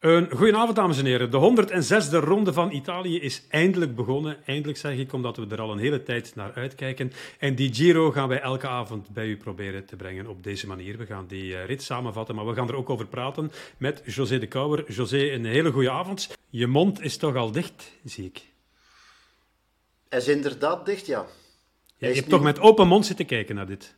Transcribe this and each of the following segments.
Een goedenavond, dames en heren. De 106e ronde van Italië is eindelijk begonnen. Eindelijk zeg ik, omdat we er al een hele tijd naar uitkijken. En die Giro gaan wij elke avond bij u proberen te brengen op deze manier. We gaan die uh, rit samenvatten, maar we gaan er ook over praten met José de Kouwer. José, een hele goede avond. Je mond is toch al dicht, zie ik. Hij is inderdaad dicht, ja. ja je hebt toch met open mond zitten kijken naar dit.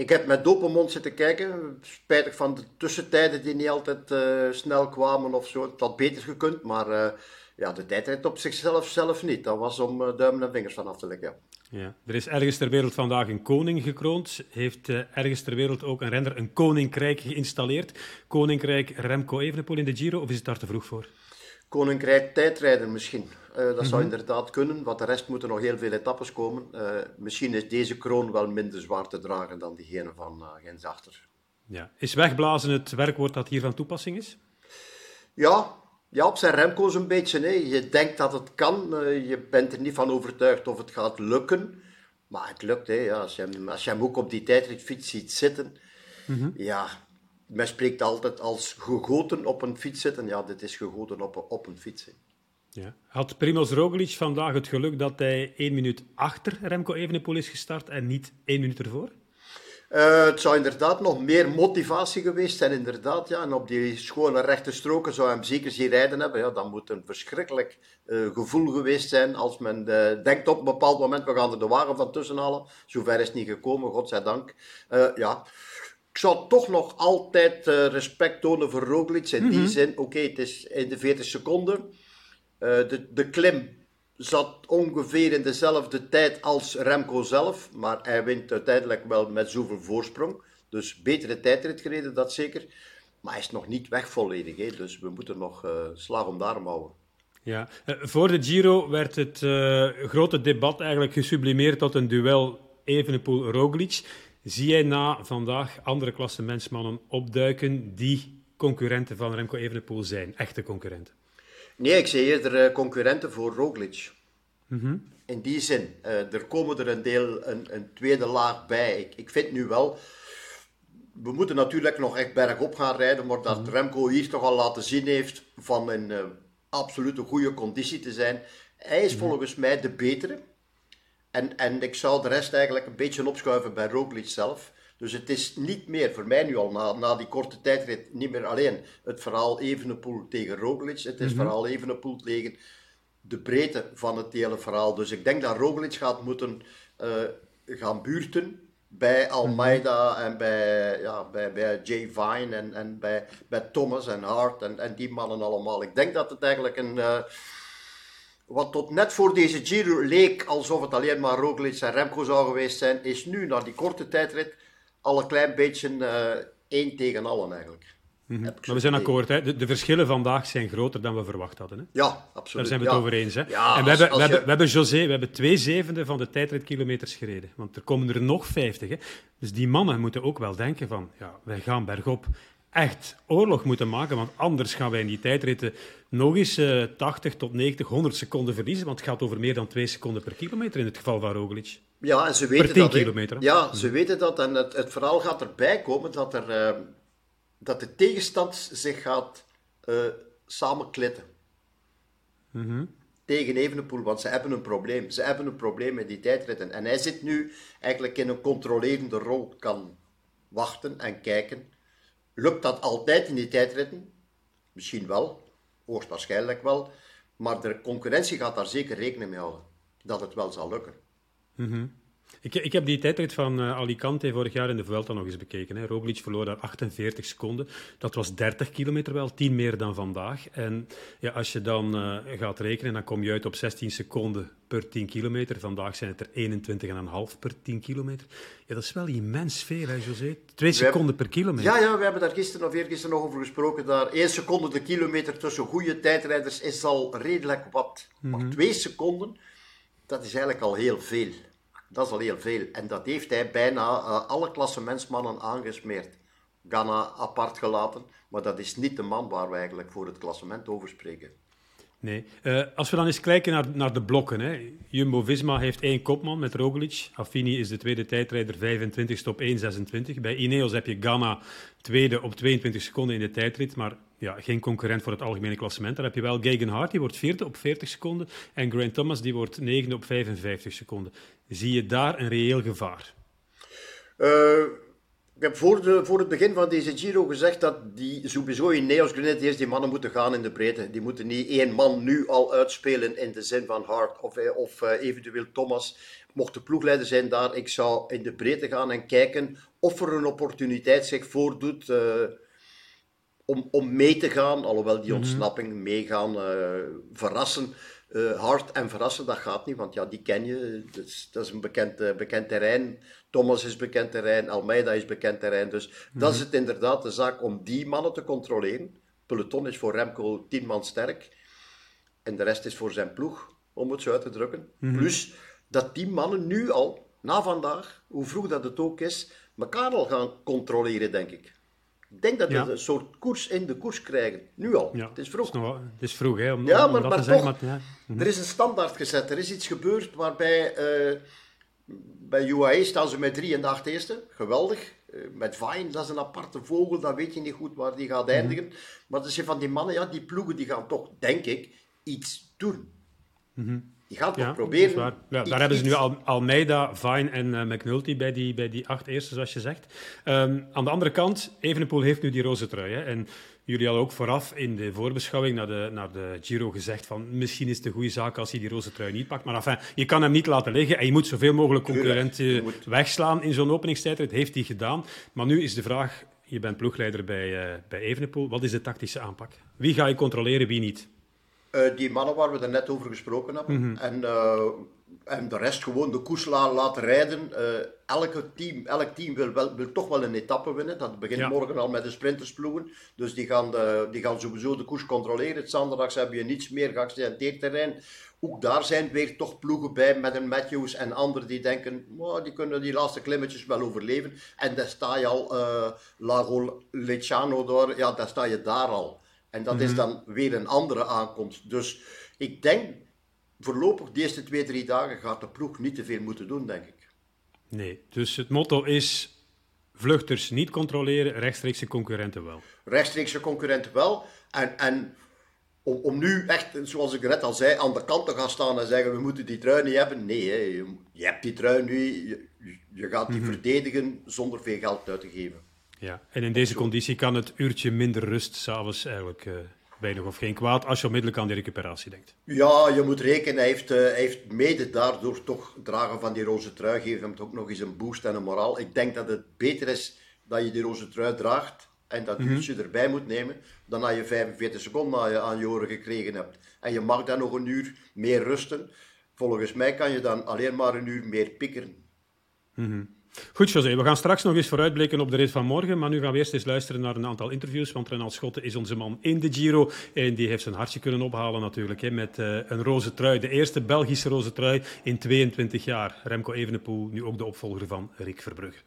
Ik heb met open mond zitten kijken. Spijtig van de tussentijden die niet altijd uh, snel kwamen of zo. Het had beter gekund, maar uh, ja, de tijdrit op zichzelf zelf niet. Dat was om uh, duimen en vingers vanaf te leggen. Ja. Er is ergens ter wereld vandaag een koning gekroond. Heeft ergens ter wereld ook een renner een koninkrijk geïnstalleerd? Koninkrijk Remco Evenepoel in de Giro, of is het daar te vroeg voor? Koninkrijk tijdrijden misschien. Uh, dat zou inderdaad kunnen, want de rest moeten nog heel veel etappes komen. Uh, misschien is deze kroon wel minder zwaar te dragen dan diegene van uh, Gens Achter. Ja. Is wegblazen het werkwoord dat hier van toepassing is? Ja, ja op zijn Remco's een beetje. Nee. Je denkt dat het kan, je bent er niet van overtuigd of het gaat lukken. Maar het lukt, hè. Ja, als, je hem, als je hem ook op die tijdritfiets ziet zitten, mm-hmm. ja, men spreekt altijd als gegoten op een fiets zitten. Ja, dit is gegoten op, op een fiets. Ja. Had Primoz Roglic vandaag het geluk dat hij één minuut achter Remco Evenepoel is gestart en niet één minuut ervoor? Uh, het zou inderdaad nog meer motivatie geweest zijn, inderdaad. Ja. En op die schone rechte stroken zou hem zeker zien rijden hebben. Ja, dat moet een verschrikkelijk uh, gevoel geweest zijn als men uh, denkt op een bepaald moment, we gaan er de wagen van tussen halen. Zover is het niet gekomen, godzijdank. ja, zou toch nog altijd respect tonen voor Roglic. In mm -hmm. die zin, oké, okay, het is in de 40 seconden. Uh, de, de klim zat ongeveer in dezelfde tijd als Remco zelf, maar hij wint uiteindelijk wel met zoveel voorsprong. Dus betere tijdrit gereden, dat zeker. Maar hij is nog niet weg volledig, hè? dus we moeten nog uh, slag om de arm houden. Ja, uh, voor de Giro werd het grote debat eigenlijk gesublimeerd tot een duel Evenepoel-Roglic. Zie jij na vandaag andere klassementsmannen opduiken die concurrenten van Remco Evenepoel zijn, echte concurrenten? Nee, ik zie eerder uh, concurrenten voor Roglic. Mm-hmm. In die zin, uh, er komen er een deel, een, een tweede laag bij. Ik, ik vind nu wel, we moeten natuurlijk nog echt bergop gaan rijden, maar dat mm-hmm. Remco hier toch al laten zien heeft van een uh, absolute goede conditie te zijn. Hij is mm-hmm. volgens mij de betere. En, en ik zou de rest eigenlijk een beetje opschuiven bij Roglic zelf. Dus het is niet meer, voor mij nu al na, na die korte tijdrit, niet meer alleen het verhaal Evenepoel tegen Roglic. Het is mm -hmm. verhaal Evenepoel tegen de breedte van het hele verhaal. Dus ik denk dat Roglic gaat moeten uh, gaan buurten bij Almeida mhm. en bij, ja, bij, bij Jay Vine en, en bij, bij Thomas en Hart en, en die mannen allemaal. Ik denk dat het eigenlijk een... Uh, wat tot net voor deze Giro leek alsof het alleen maar Roglic en Remco zou geweest zijn, is nu na die korte tijdrit al een klein beetje uh, één tegen allen eigenlijk. Mm -hmm. Maar we zijn akkoord, hè? De, de, verschillen vandaag zijn groter dan we verwacht hadden. Hè? Ja, absoluut. Daar zijn we het over eens. Hè? Ja, en we, als, hebben, als we, je... hebben, we hebben José, we hebben twee zevende van de tijdritkilometers gereden. Want er komen er nog vijftig. Hè? Dus die mannen moeten ook wel denken van, ja, wij gaan bergop echt oorlog moeten maken, want anders gaan wij in die tijdritten nog eens uh, 80 tot 90, 100 seconden verliezen, want het gaat over meer dan 2 seconden per kilometer in het geval van Roglic. Ja, en ze weten per 10 dat. kilometer. Ja, ze weten dat en het, het verhaal gaat erbij komen dat, er, uh, dat de tegenstand zich gaat uh, samenklitten. Mm -hmm. Tegen Evenepoel, want ze hebben een probleem. Ze hebben een probleem met die tijdritten. En hij zit nu eigenlijk in een controlerende rol, kan wachten en kijken Lukt dat altijd in die tijdritten? Misschien wel, hoogstwaarschijnlijk wel. Maar de concurrentie gaat daar zeker rekening mee houden dat het wel zal lukken. -hmm. Ik, ik, heb die tijdrit van uh, Alicante vorig jaar in de Vuelta nog eens bekeken. Hè. Roglic verloor daar 48 seconden. Dat was 30 kilometer wel, 10 meer dan vandaag. En ja, als je dan uh, gaat rekenen, dan kom je uit op 16 seconden per 10 kilometer. Vandaag zijn het er 21,5 per 10 kilometer. Ja, dat is wel immens veel, hè, José? Twee seconden per kilometer. Ja, ja, we hebben daar gisteren of eergisteren nog over gesproken. Daar 1 seconde de kilometer tussen goede tijdrijders is al redelijk wat. Mm -hmm. Maar 2 seconden, dat is eigenlijk al heel veel. Dat is al heel veel. En dat heeft hij bijna uh, alle klassementsmannen aangesmeerd. Ghana apart gelaten, maar dat is niet de man waar we eigenlijk voor het klassement over spreken. Nee. Uh, als we dan eens kijken naar, naar de blokken. Hè. Jumbo-Visma heeft één kopman met Roglic. Affini is de tweede tijdrijder, 25ste op 1,26. Bij Ineos heb je Ghana tweede op 22 seconden in de tijdrit. Maar ja, geen concurrent voor het algemene klassement. Dan heb je wel Gagan Hart, die wordt vierde op 40 seconden. En Grant Thomas, die wordt negende op 55 seconden. Zie je daar een reëel gevaar? Uh, ik heb voor, het begin van deze Giro gezegd dat die sowieso in Neos Grenadiers die mannen moeten gaan in de breedte. Die moeten niet één man nu al uitspelen in de zin van Hart of, eh, of uh, eventueel Thomas. Mocht de ploegleider zijn daar, ik zou in de breedte gaan en kijken of er een opportuniteit zich voordoet om, om mee te gaan. Alhoewel die mhm. ontsnapping meegaan, verrassen. hard en verrassen, dat gaat niet, want ja, die ken je. Dat is, dat is een bekend, bekend terrein. Thomas is bekend terrein, Almeida is bekend terrein. Dus dat is het inderdaad de zaak om die mannen te controleren. Peloton is voor Remco tien man sterk. En de rest is voor zijn ploeg, om het zo uit te drukken. Mhm. Plus dat die mannen nu al, na vandaag, hoe vroeg dat het ook is, elkaar al gaan controleren, denk ik. Ik denk dat we een soort koers in de koers krijgen. Nu al. Ja. Het is vroeg. Het is, vroeg, hè, om, ja, om maar, dat maar te toch, zeggen. Maar, ja. er is een standaard gezet. Er is iets gebeurd waarbij... Uh, bij UAE staan ze met drie en de acht eerste. Geweldig. Eh, met Vine, dat is een aparte vogel. Dan weet je niet goed waar die gaat mhm. eindigen. Maar er zijn van die mannen, ja, die ploegen, die gaan toch, denk ik, iets doen. Mhm. Die gaan toch proberen. Ja, daar hebben ze nu Al Almeida, Vine en uh, McNulty bij die, bij die acht eerste, zoals je zegt. Um, aan de andere kant, Evenepoel heeft nu die roze trui. Hè, en Jullie hadden ook vooraf in de voorbeschouwing naar de, naar de Giro gezegd van misschien is het een goede zaak als hij die roze trui niet pakt. Maar enfin, je kan hem niet laten liggen en je moet zoveel mogelijk concurrenten wegslaan in zo'n openingstijd. Dat heeft hij gedaan. Maar nu is de vraag, je bent ploegleider bij, uh, bij Evenepoel. Wat is de tactische aanpak? Wie ga je controleren, wie niet? Uh, die mannen waar we er net over gesproken hebben. Mhm. En uh, en de rest gewoon de koers laten rijden. Uh, elke team, elk team wil, wel, wil toch wel een etappe winnen. Dat begint morgen al met de sprintersploegen. Dus die gaan, de, die gaan sowieso de koers controleren. Zondags heb je niets meer geaccidenteerd terrein. Ook daar zijn weer toch ploegen bij met een Matthews en anderen die denken, oh, die kunnen die laatste klimmetjes wel overleven. En dan sta je al, Lago Lecciano door, ja, dan sta je daar al. En dat is mhm. dan weer een andere aankomst. Dus ik denk voorlopig de eerste twee, drie dagen gaat de ploeg niet te veel moeten doen, denk ik. Nee, dus het motto is vluchters niet controleren, rechtstreekse concurrenten wel. Rechtstreekse concurrenten wel. En, en om, om nu echt, zoals ik net al zei, aan de kant te gaan staan en zeggen we moeten die trui niet hebben. Nee, hè, je, je, hebt die trui nu, je, je gaat die mhm. verdedigen zonder veel geld uit te geven. Ja, en in deze conditie kan het uurtje minder rust s'avonds eigenlijk uh, weinig of geen kwaad als je onmiddellijk aan die recuperatie denkt. Ja, je moet rekenen, hij heeft, uh, heeft mede daardoor toch dragen van die roze trui, geeft hem toch nog eens een boost en een moraal. Ik denk dat het beter is dat je die roze trui draagt en dat mm uurtje erbij moet nemen, dan dat je 45 seconden aan je, aan je oren gekregen hebt. En je mag dan nog een uur meer rusten. Volgens mij kan je dan alleen maar een uur meer pikkeren. Mm Goed, José. We gaan straks nog eens vooruitblikken op de rit van morgen. Maar nu gaan we eerst eens luisteren naar een aantal interviews. Want Renald Schotten is onze man in de Giro. En die heeft zijn hartje kunnen ophalen natuurlijk. Hè, met uh, een roze trui. De eerste Belgische roze trui in 22 jaar. Remco Evenepoel, nu ook de opvolger van Rick Verbrugge.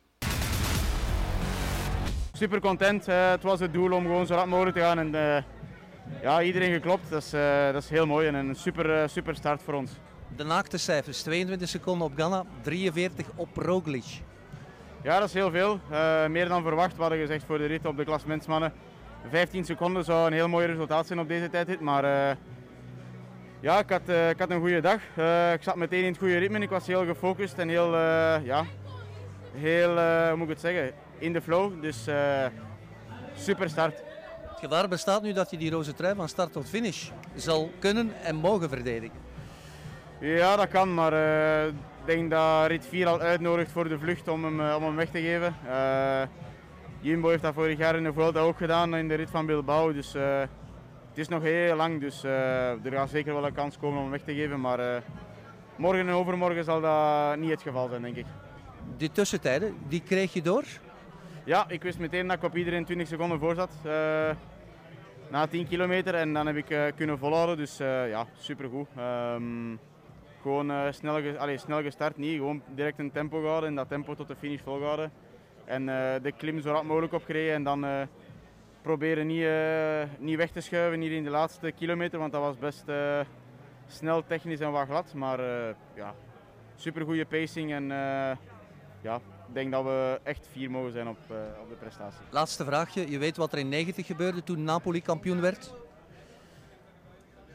Super content. Uh, het was het doel om gewoon zo rap mogelijk te gaan. En uh, ja, iedereen geklopt. Dat is, dat is heel mooi en een super, super start voor ons. De naakte cijfers. 22 seconden op Ganna, 43 op Roglic. Ja, dat is heel veel. Uh, meer dan verwacht. We hadden gezegd voor de rit op de klassementsmannen. 15 seconden zou een heel mooi resultaat zijn op deze tijdrit. Maar uh, ja, ik had, uh, ik had een goede dag. ik zat meteen in het goede ritme. Ik was heel gefocust en heel, ja, heel hoe moet ik het zeggen, in de flow. Dus super start. Het gevaar bestaat nu dat je die roze trui van start tot finish zal kunnen en mogen verdedigen. Ja, dat kan, maar denk dat Rit 4 al uitnodigt voor de vlucht om hem, eh, om hem weg te geven. Uh, Jumbo heeft dat vorig jaar in de Vuelta ook gedaan in de rit van Bilbao. Dus uh, het is nog heel lang, dus er gaat zeker wel een kans komen om hem weg te geven. Maar morgen en overmorgen zal dat niet het geval zijn, denk ik. Die tussentijden, die kreeg je door? Ja, ik wist meteen dat ik op iedereen 20 seconden voor zat. na 10 kilometer en dan heb ik kunnen volhouden, dus ja, supergoed. Um, gewoon uh, snel, allee, snel gestart, niet. Gewoon direct een tempo gehouden en dat tempo tot de finish volgehouden. En uh, de klim zo rap mogelijk opgereden en dan uh, proberen niet, niet weg te schuiven hier in de laatste kilometer, want dat was best snel, technisch en wat glad. Maar ja, super goede pacing en ja, ik denk dat we echt vier mogen zijn op, uh, op de prestatie. Laatste vraagje. Je weet wat er in 90 gebeurde toen Napoli kampioen werd?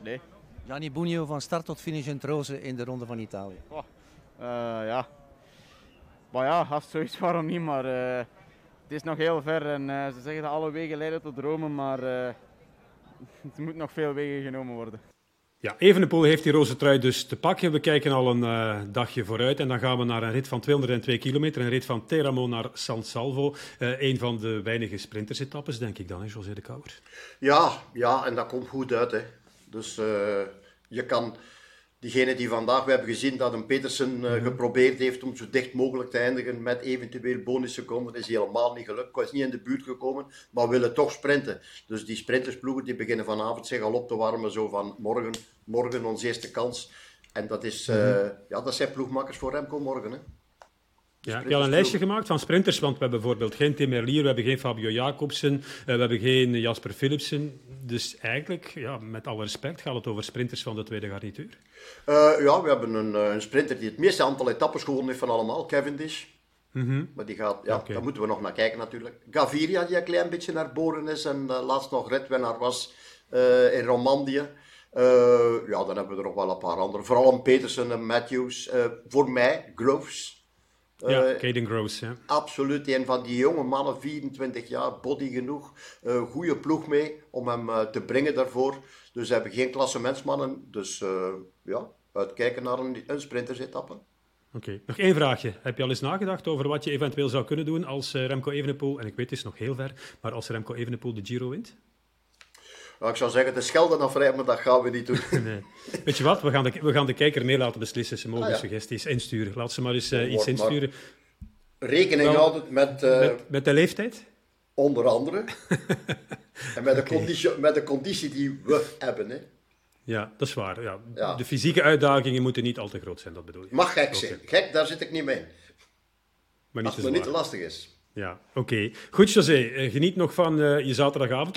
Nee. Gianni Bugno van start tot finish in Troze in de Ronde van Italië. Oh, uh, ja. Maar ja, als zoiets waarom niet, maar uh, het is nog heel ver en ze zeggen dat alle wegen leiden tot Rome, maar er moet nog veel wegen genomen worden. Ja, Evenepoel heeft die roze trui dus te pakken. We kijken al een uh, dagje vooruit en dan gaan we naar een rit van 202 kilometer. Een rit van Teramo naar San Salvo. Uh, een van de weinige sprintersetappes, denk ik dan, hè, José de Kouwer? Ja, ja, en dat komt goed uit. Hè. Dus uh, je kan diegene die vandaag, we hebben gezien dat een Petersen uh, geprobeerd heeft om zo dicht mogelijk te eindigen met eventueel bonusseconden, is helemaal niet gelukt. Hij is niet in de buurt gekomen, maar willen toch sprinten. Dus die sprintersploegen die beginnen vanavond zich al op te warmen, zo van morgen, morgen onze eerste kans. En dat, is, uh, ja, dat zijn ploegmakkers voor Remco morgen. Hè. Ja, ik heb een lijstje gemaakt van sprinters, want we hebben bijvoorbeeld geen Tim Merlier, we hebben geen Fabio Jacobsen, uh, we hebben geen Jasper Philipsen. Dus eigenlijk, ja, met alle respect, gaat het over sprinters van de tweede garnituur. Uh, ja, we hebben een, een, sprinter die het meeste aantal etappes gewonnen heeft van allemaal, Cavendish. Mm -hmm. Maar die gaat, ja, okay. daar moeten we nog naar kijken natuurlijk. Gaviria, die een klein beetje naar boren is en uh, laatst nog redwinnaar was in Romandie. ja, dan hebben we er nog wel een paar andere. Vooral Petersen en Matthews. voor mij, Groves. Ja, uh, Caden Gross. Ja. Absoluut. Een van die jonge mannen, 24 jaar, body genoeg. Uh, goede ploeg mee om hem uh, te brengen daarvoor. Dus ze hebben geen klassementsmannen. Dus ja, uitkijken naar een, een sprintersetappe. Oké, okay. nog één vraagje. Heb je al eens nagedacht over wat je eventueel zou kunnen doen als Remco Evenepoel, en ik weet het is nog heel ver, maar als Remco Evenepoel de Giro wint? Nou, ik zou zeggen, de schelden afrijden, maar dat gaan we niet doen. nee. Weet je wat, we gaan, de, we gaan de kijker mee laten beslissen. Ze mogen ah, ja. suggesties insturen. Laat ze maar eens uh, iets insturen. Rekening Wel, houden met, uh, met... Met de leeftijd? Onder andere. en met de, conditie, met de conditie die we hebben. Hè. Ja, dat is waar. Ja. ja. De fysieke uitdagingen moeten niet al te groot zijn, dat bedoel je. Mag gek zijn. Gek, daar zit ik niet mee. Maar niet Als het te niet te lastig is. Ja, oké. Okay. Goed, José. Geniet nog van uh, je zaterdagavond.